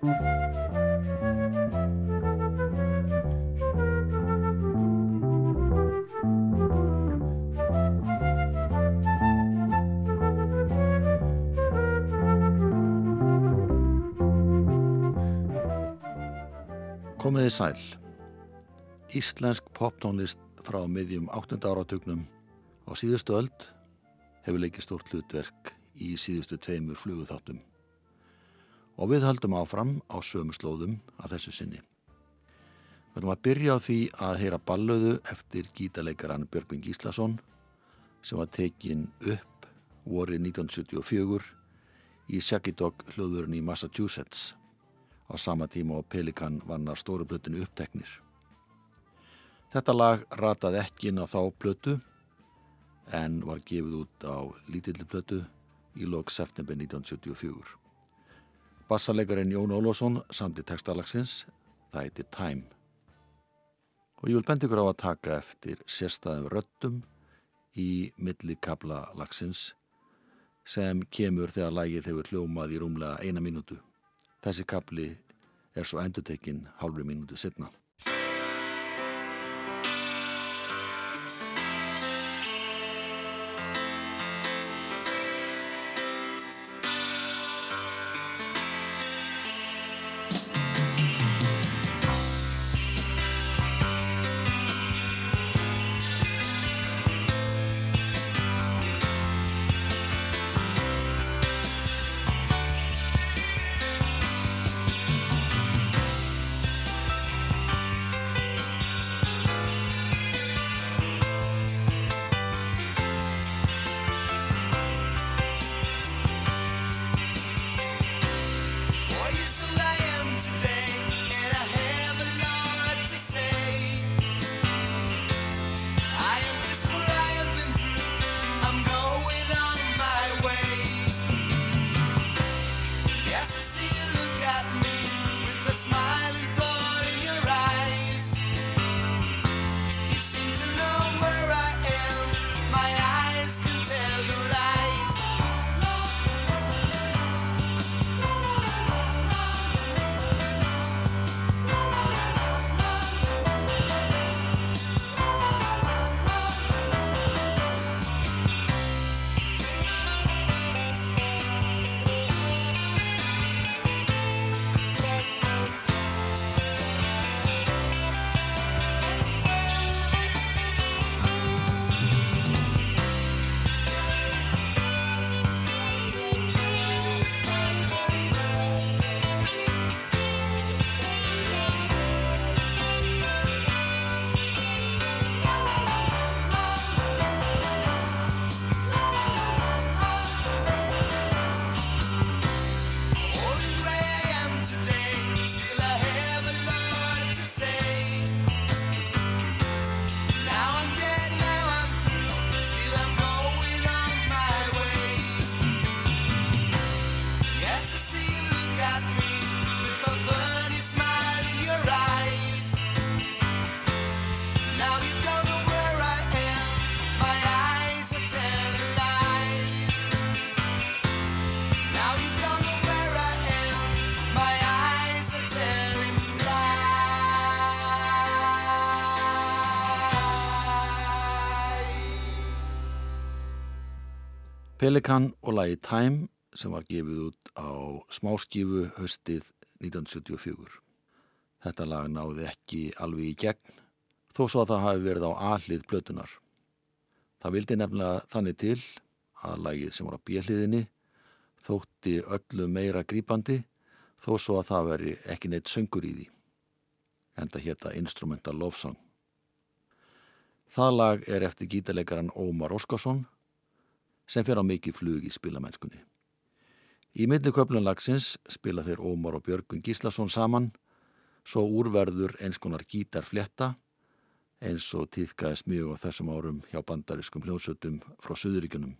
Komiði sæl. Íslensk poptónlist frá miðjum 8. áratugnum á síðustu öld hefur leikið stórt hlutverk í síðustu tveimur fluguþáttum og við höldum áfram á sömu slóðum að þessu sinni. Við höfum að byrja á því að heyra ballöðu eftir gítaleikaran Björgvin Gíslason sem var tekin upp vorið 1974 í Shaggy-Dog hljóðurinn í Massachusetts á sama tíma og Pelikan vannar stóru blötinu uppteknir. Þetta lag rataði ekki inn á þá blötu en var gefið út á lítilli blötu í lok september 1974. Bassalegarinn Jón Ólásson samti textalagsins, það heitir Time. Og ég vil bendi ykkur á að taka eftir sérstæðum röttum í millikabla lagsins sem kemur þegar lagið hefur hljómað í rúmlega eina mínútu. Þessi kapli er svo endutekinn hálfri mínútu setna. Pelikan og lagi Time sem var gefið út á smáskífu höstið 1974. Þetta lag náði ekki alveg í gegn þó svo að það hafi verið á aðlið blötunar. Það vildi nefnilega þannig til að lagið sem var á bjelliðinni þótti öllu meira grípandi þó svo að það veri ekki neitt söngur í því. Enda hétta Instrumental Love Song. Það lag er eftir gítarleikaran Ómar Óskarsson sem fer á mikið flug í spilamennskunni. Í milliköplun lagsins spila þeir Ómar og Björgun Gíslason saman svo úrverður eins konar gítarfletta eins og týðkaðist mjög á þessum árum hjá bandariskum hljómsötum frá Suðuríkunum.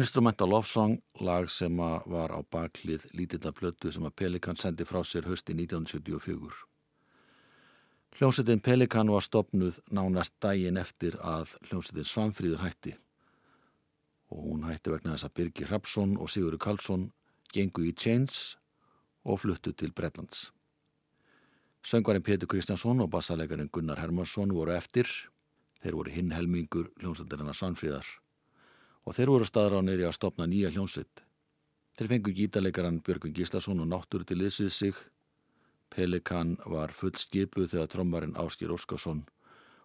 Instrumental Love Song, lag sem var á baklið lítilla plötu sem að Pelikan sendi frá sér hösti 1974. Hljómsveitin Pelikan var stopnuð nánast dægin eftir að hljómsveitin Svanfríður hætti og hún hætti vegna þess að Birgir Rapsson og Sigurður Karlsson gengu í Chains og fluttu til Bretlands. Söngvarinn Petur Kristjánsson og bassalegarinn Gunnar Hermansson voru eftir, þeir voru hinn helmingur hljómsveitirina Svanfríðar og þeir voru staðra á neyri að stopna nýja hljómsveit. Þeir fengu gítalegaran Björgun Gíslason og náttúru til liðsvið sig. Pelikan var full skipu þegar trommarinn Áskir Óskarsson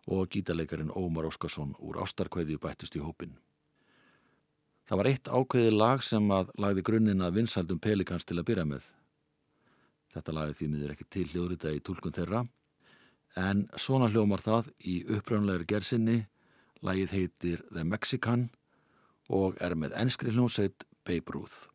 og gítalegarin Ómar Óskarsson úr ástarkvæði bættust í hópin. Það var eitt ákveði lag sem að lagði grunninn að vinsaldum Pelikans til að byrja með. Þetta lagði því miður ekki til hljóðrita í tólkun þeirra en svona hljómar það í upprönlegar gersinni. Lagið heitir The Mexican og er með ennskri hljómsveit Babe Ruth.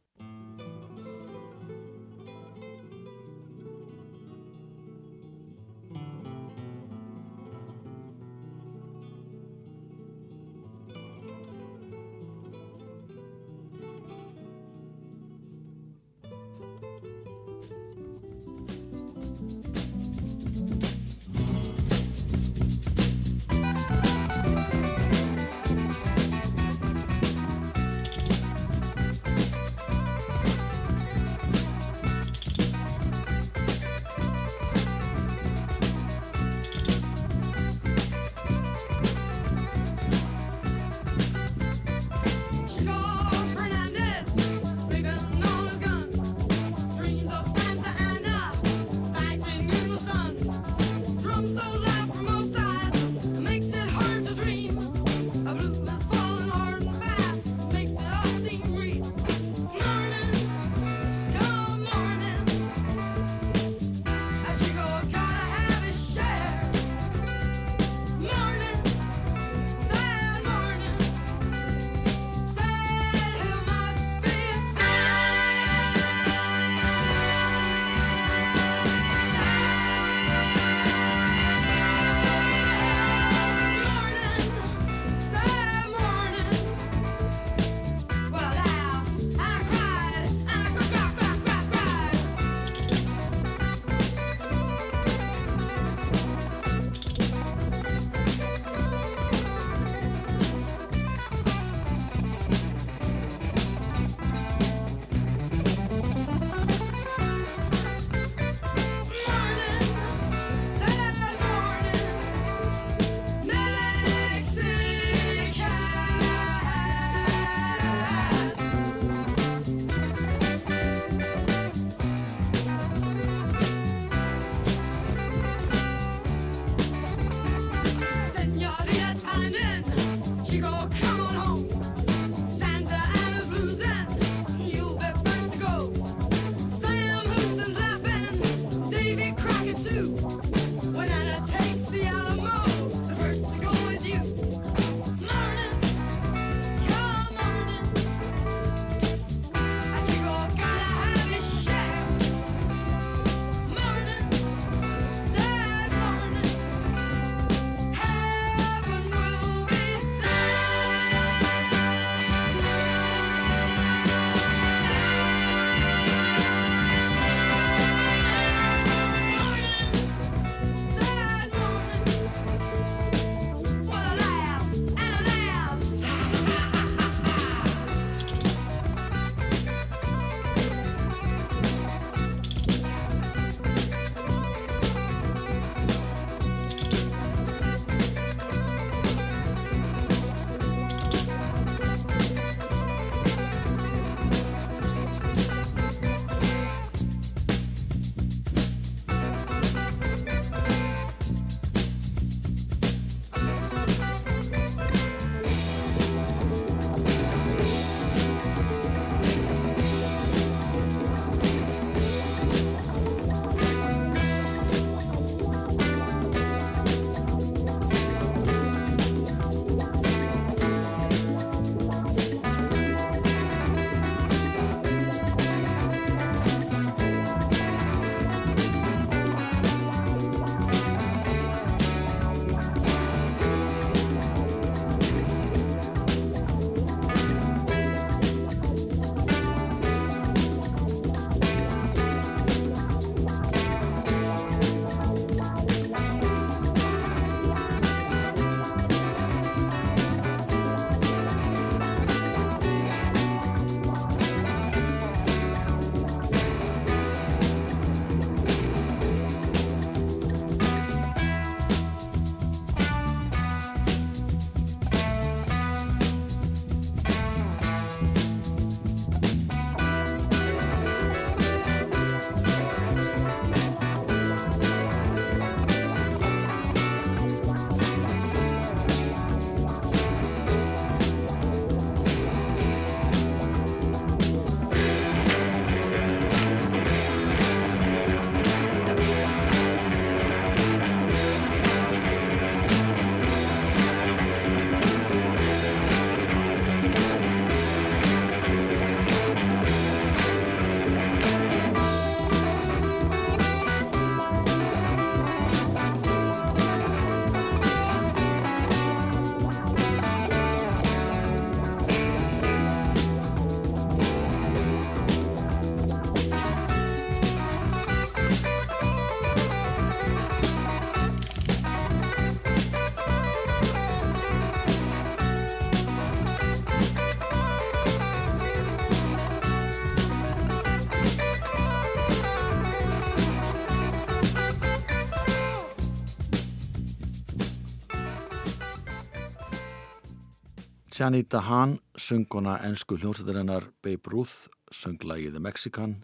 Janita Hahn, sungona ennsku hljómsættarinnar Babe Ruth, sunglagiði Mexikan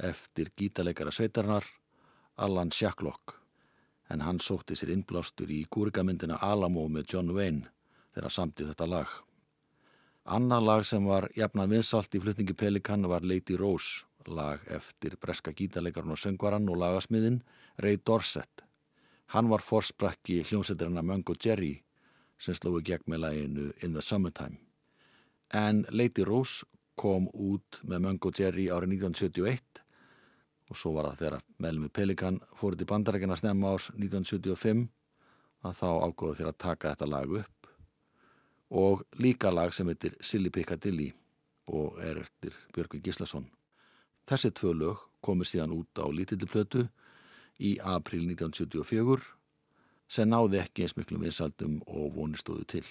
eftir gítarleikara sveitarnar Alan Shacklock en hann sótti sér innblástur í kúrikamyndina Alamo með John Wayne þegar samtið þetta lag. Anna lag sem var jafnan vinsalt í flutningi Pelikan var Lady Rose, lag eftir breska gítarleikarinn og söngvaran og lagasmiðin Ray Dorset. Hann var forsprakki hljómsættirina Mungo Jerry sem slói gegn með læginu In the Summertime. En Lady Rose kom út með Mungo Jerry árið 1971 og svo var það þegar meðlum við Pelikan fórið til bandarækina snemma árs 1975 að þá ágóðu þeirra að taka þetta lag upp og líka lag sem heitir Silly Piccadilly og er eftir Björgvin Gislason. Þessi tvö lög komið síðan út á lítilli plötu í april 1974 sem náði ekki eins miklu viðsaldum og vonistóðu til.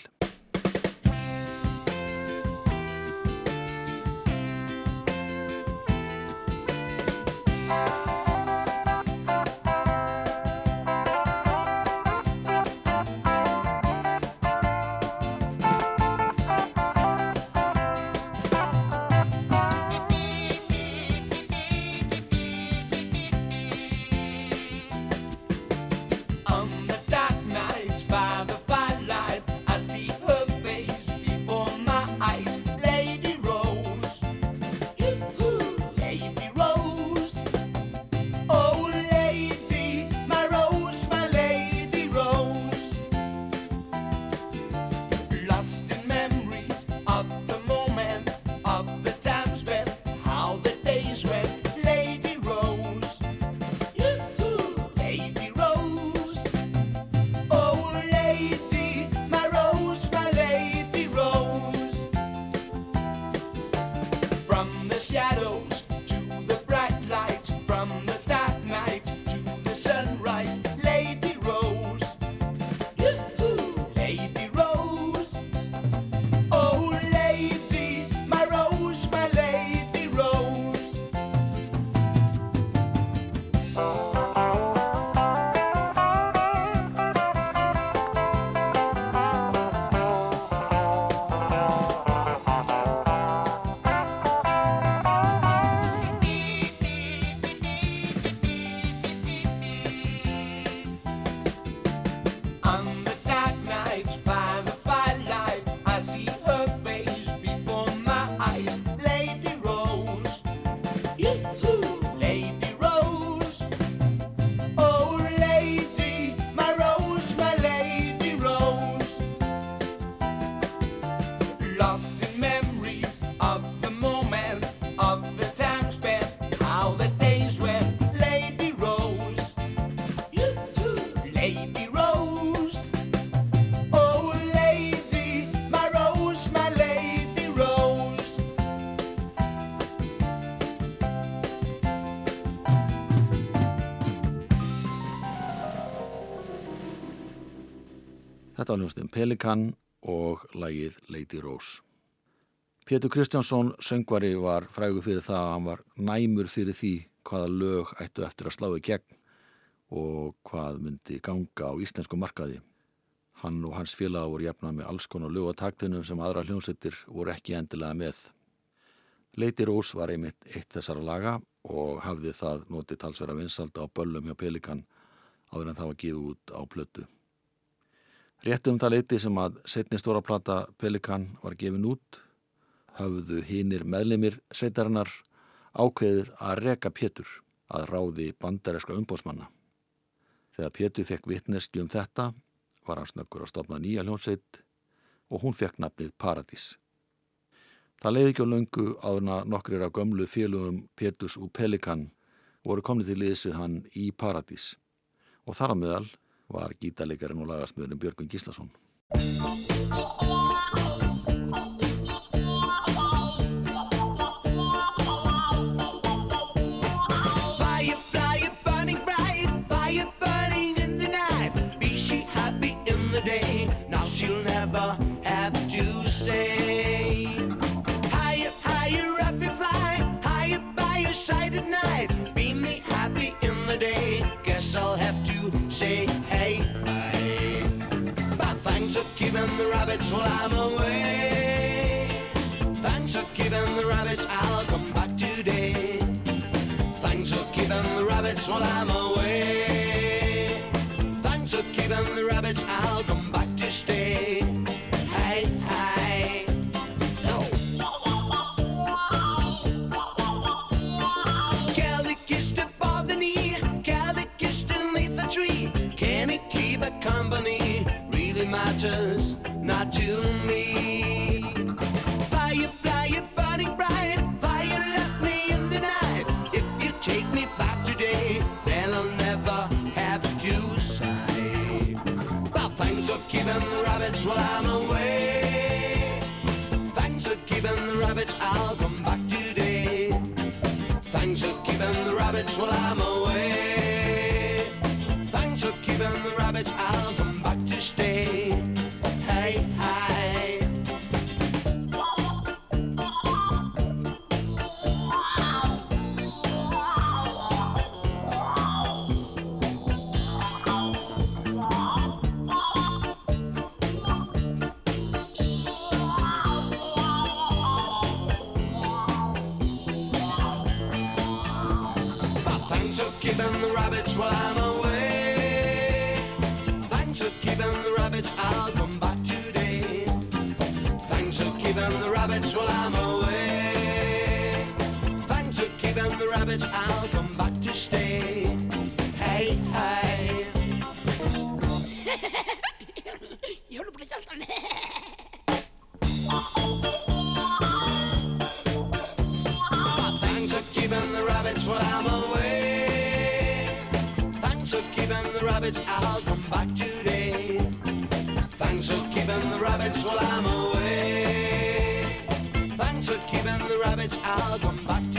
Þetta var hljómsnum Pelikan og lagið Lady Rose. Pétur Kristjánsson, söngvari, var frægur fyrir það að hann var næmur fyrir því hvaða lög ættu eftir að slá í gegn og hvað myndi ganga á íslensku markaði. Hann og hans félag voru jafnað með alls konar lög og taktunum sem aðra hljómsettir voru ekki endilega með. Lady Rose var einmitt eitt þessara laga og hafði það notið talsverða vinsalda á böllum hjá Pelikan áður en það var gefið út á plötu. Rétt um það leiti sem að setni stóra plata Pelikan var gefin út hafðu hínir meðlemið sveitarinnar ákveðið að reka Pétur að ráði bandareska umbósmanna. Þegar Pétur fekk vittneski um þetta var hann snöggur að stopna nýja hljónsveit og hún fekk nafnið Paradís. Það leiði ekki á löngu áðurna nokkrir af gömlu félugum Péturs og Pelikan voru komnið til liðs við hann í Paradís og þar á meðal var gítarleikarinn og lagasmöðurinn Björgun Gíslason. keeping the rabbits while I'm away. Thanks for keeping the rabbits, I'll come back today. Thanks for keeping the rabbits while I'm away. Thanks for keeping the rabbits.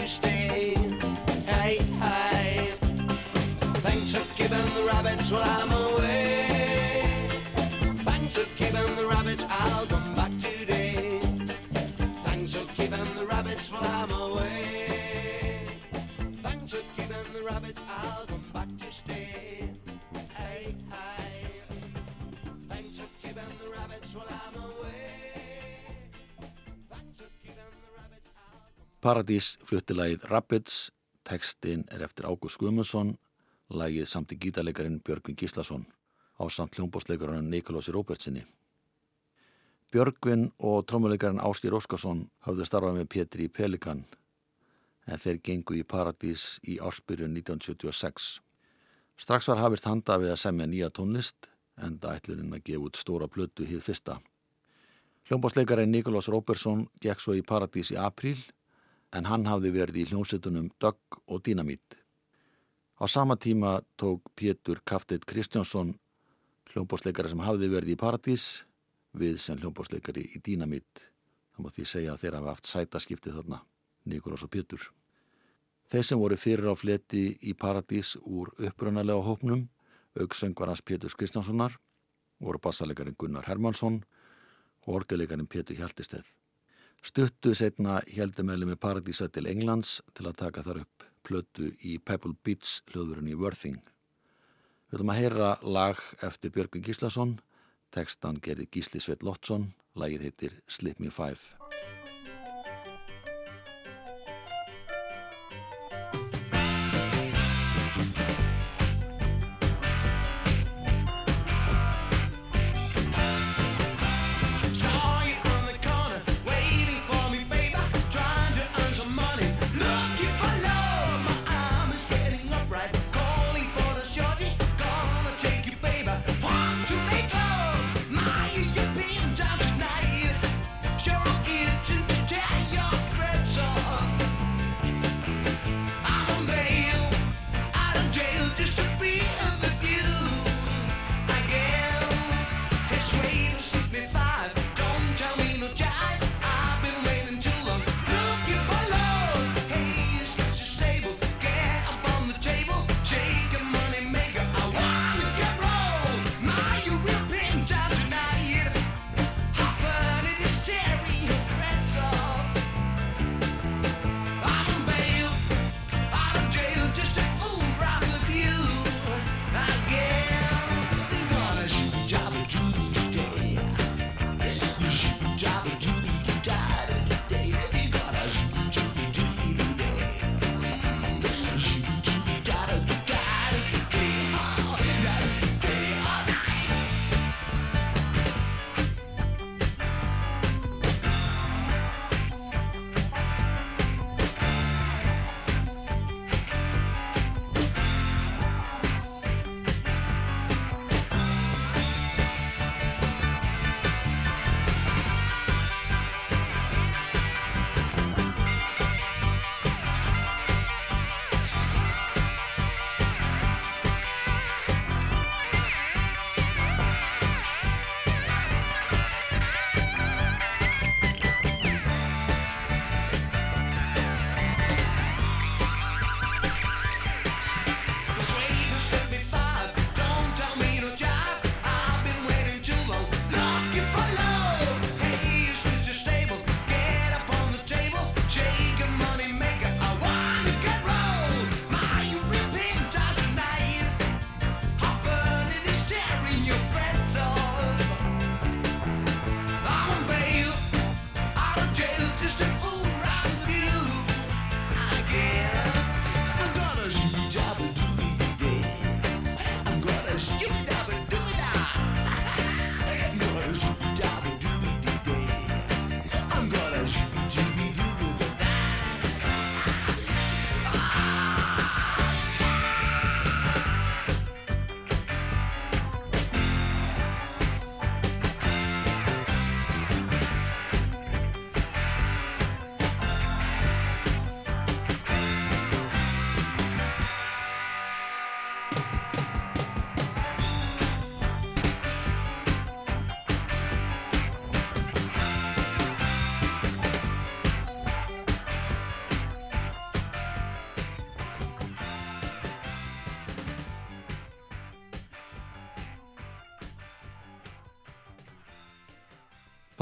Stay. Hey, hey. Thanks for giving the rabbits while I'm Paradís flutti lagið Rabbits, textin er eftir Ágúst Guðmundsson, lagið samt í gítarleikarinn Björgvin Gíslason á samt hljómbósleikarinn Nikolósi Róbertsinni. Björgvin og trómuleikarinn Áskir Óskarsson hafðu starfað með Pétri í Pelikan en þeir gengu í Paradís í ársbyrjun 1976. Strax var hafist handa við að semja nýja tónlist en það ætlurinn að gefa út stóra plötu hið fyrsta. Hljómbásleikarinn Nikolás Róbersson gekk svo í Paradís í apríl en hann hafði verið í hljómsveitunum Dögg og Dínamít. Á sama tíma tók Pétur Kafteit Kristjánsson hljómbásleikari sem hafði verið í Paradís við sem hljómbásleikari í Dínamít. Það má því segja að þeir hafa haft sætaskipti þarna, Nikolás og Pétur. Þeir sem voru fyrir á fleti í Paradís úr upprunalega hópnum, auksöngvarans Pétur Kristjánssonar, voru bassalegarinn Gunnar Hermansson og orgelegarinn Pétur Hjaltisteð. Stuttu setna heldum meðlum með Paradísa til Englands til að taka þar upp plötu í Pebble Beach hljóðurinn í Worthing. Við höfum að heyra lag eftir Björgvin Gíslason, tekstan gerði Gísli Sveit Lottsson, lagið heitir Slip Me Five.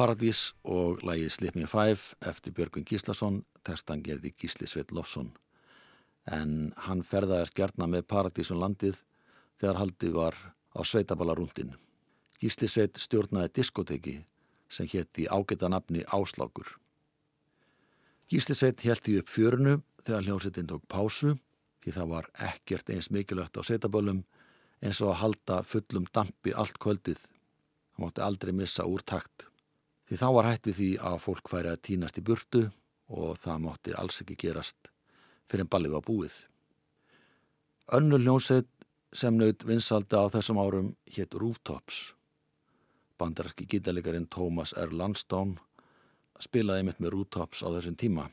Paradís og lægi Slip Me Five eftir Björgun Gíslason, testan gerði Gísli Sveit Lofsson. En hann ferðaðist gerna með Paradís um landið þegar haldið var á Sveitabalarúndin. Gísli Sveit stjórnaði diskoteki sem hétti ágæta nafni Áslákur. Gísli Sveit heldi upp fjörunu þegar hljómsettin tók pásu því það var ekkert eins mikilvægt á Sveitabölum eins og að halda fullum dampi allt kvöldið. Það mátti aldrei missa úr takt. Því þá var hætt við því að fólk færi að týnast í burtu og það mátti alls ekki gerast fyrir en ballið var búið. Önnur hljómsveit sem naut vinsalda á þessum árum hétt Rooftops. Bandararski gítalegarinn Thomas R. Lansdowne spilaði mitt með Rooftops á þessum tíma.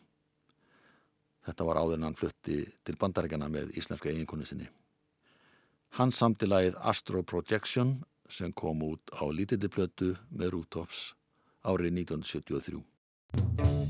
Þetta var áður en hann flutti til bandarækjana með íslenska eiginkonni sinni. Hann samti lagið Astro Projection sem kom út á lítilli plötu með Rooftops árið 1973.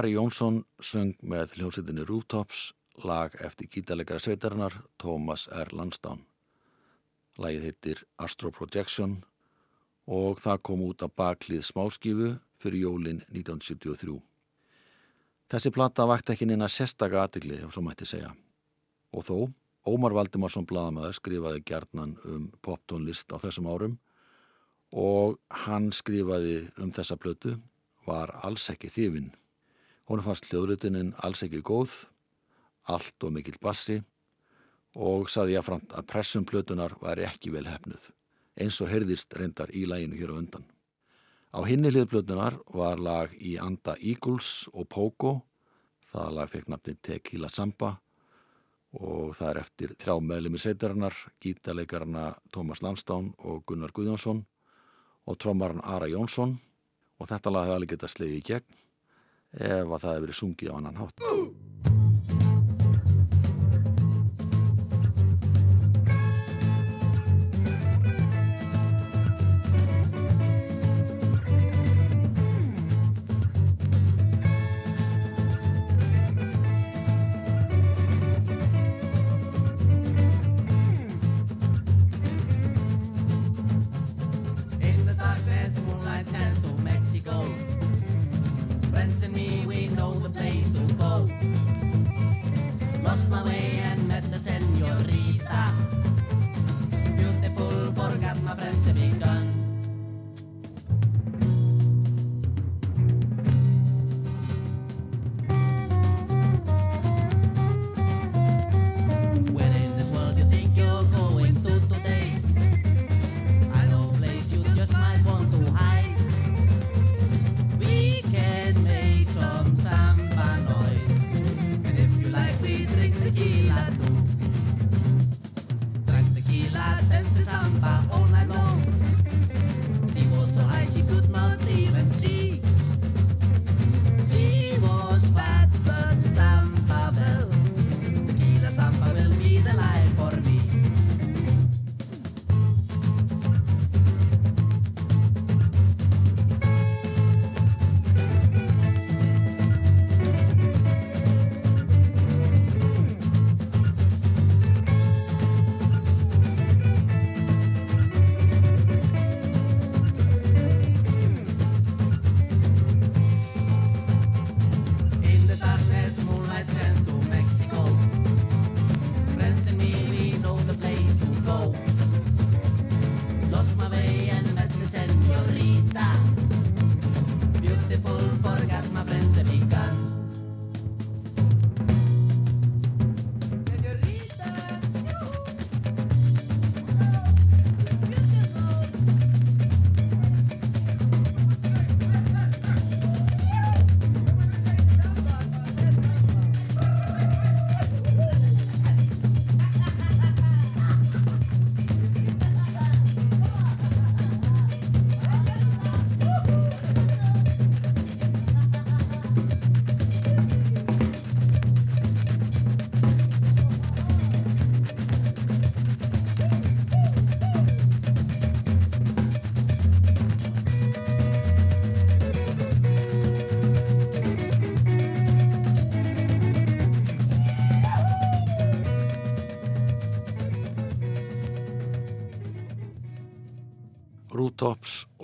Ari Jónsson söng með hljómsveitinni Rooftops lag eftir gítalegara sveitarinnar Thomas R. Lansdowne. Lagið heitir Astro Projection og það kom út á baklið smáskifu fyrir jólin 1973. Þessi plata vakti ekki neina sérstaka aðtegli, ef svo mætti segja. Og þó, Ómar Valdimarsson Bladamæður skrifaði gerðnan um poptónlist á þessum árum og hann skrifaði um þessa plötu var alls ekki þýfin. Hún fannst hljóðrutininn alls ekki góð, allt og mikill bassi og saði ég að, að pressum plötunar var ekki vel hefnuð, eins og heyrðist reyndar í læginu hér á undan. Á hinni hliðplötunar var lag í anda Eagles og Pogo, það lag fekk nafni Tequila Samba og það er eftir þrjá meðlemi sveitarinnar, gítarleikarna Tómas Landstán og Gunnar Guðjónsson og trommaran Ara Jónsson. Og þetta lag hefði alveg getað slegið í gegn ef að það hefði verið sungið á annan hátt.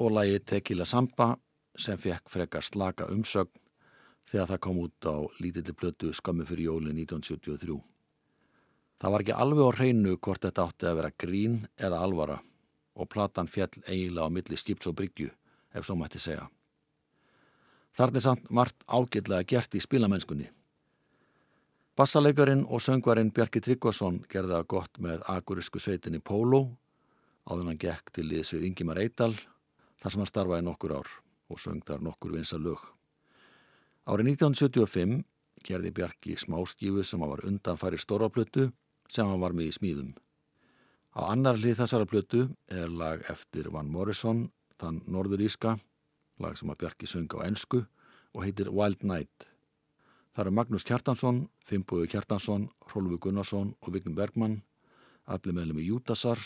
Og lagi Tequila Samba sem fekk frekar slaka umsögn þegar það kom út á lítilli plötu skammi fyrir jóli 1973. Það var ekki alveg á hreinu hvort þetta átti að vera grín eða alvara og platan fjall eiginlega á milli skips og bryggju ef svo mætti segja. Þarna er samt margt ágætlega gert í spilamennskunni. Bassalegarin og söngvarinn Bjarki Tryggvason gerða gott með agurísku sveitinni Pólo áður hann gekk til liðs við Ingimar Eidal þar sem hann starfaði nokkur ár og söng þar nokkur vinsa lög. Árið 1975 gerði Bjarki smáskífu sem hann var undanfæri stóraplötu sem hann var með í smíðum. Á annar hlið þessara plötu er lag eftir Van Morrison, þann norðuríska, lag sem að Bjarki söng á ennsku og heitir Wild Night. Það eru Magnús Kjartansson, Fimboðu Kjartansson, Rólfi Gunnarsson og Vignum Bergmann, allir meðlum í Jútasar,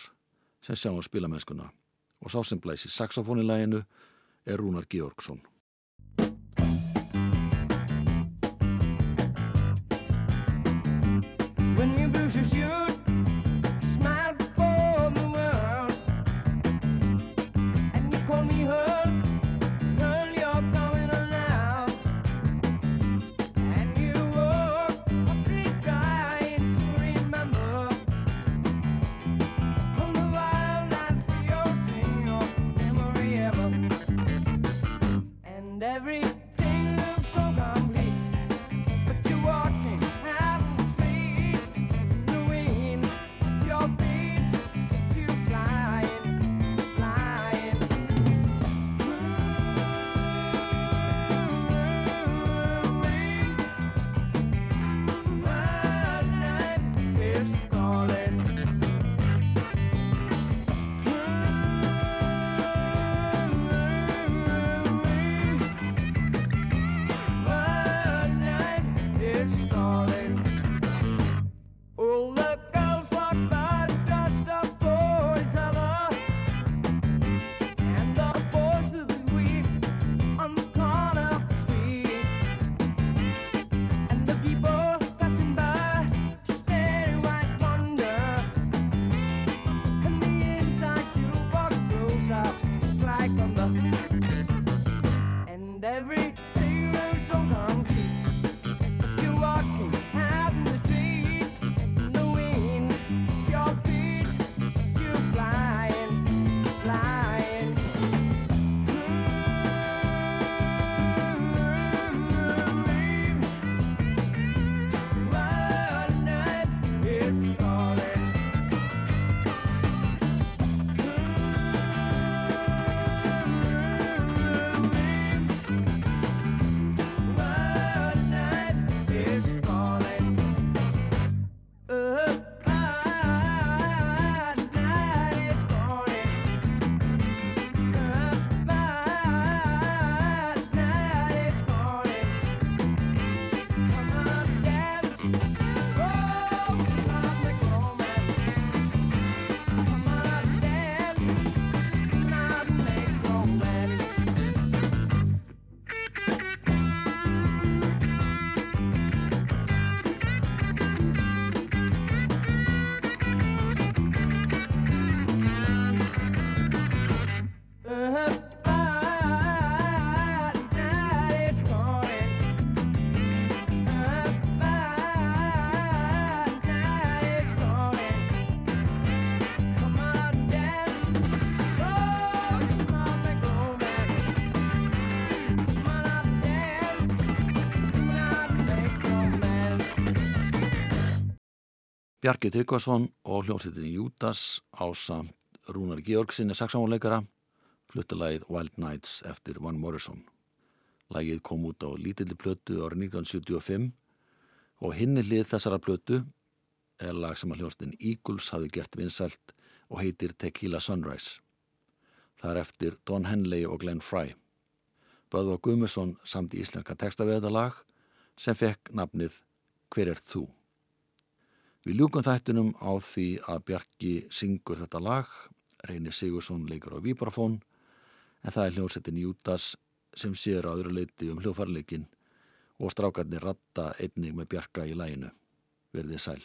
sem sjá á spilamennskuna og sá sem blæsi saxofónilæginu er Rúnar Georgsson. Bjarki Tryggvason og hljómsveitin Júdas á samt Rúnar Georgsinni saxámanleikara fluttalagið Wild Nights eftir Van Morrison. Lagið kom út á lítilli plötu árið 1975 og hinni hlið þessara plötu er lag sem að hljómsveitin Eagles hafi gert vinsælt og heitir Tequila Sunrise. Það er eftir Don Henley og Glenn Fry. Böðva Gumusson samt í íslenska texta við þetta lag sem fekk nafnið Hver er þú? Við ljúkum þættinum á því að Bjarki syngur þetta lag, Reynir Sigursson leikur á Víbrafón, en það er hljómsettin Jútas sem sér á öðru leiti um hljófarleikin og strákarnir ratta einnig með Bjarka í læginu. Verðið sæl.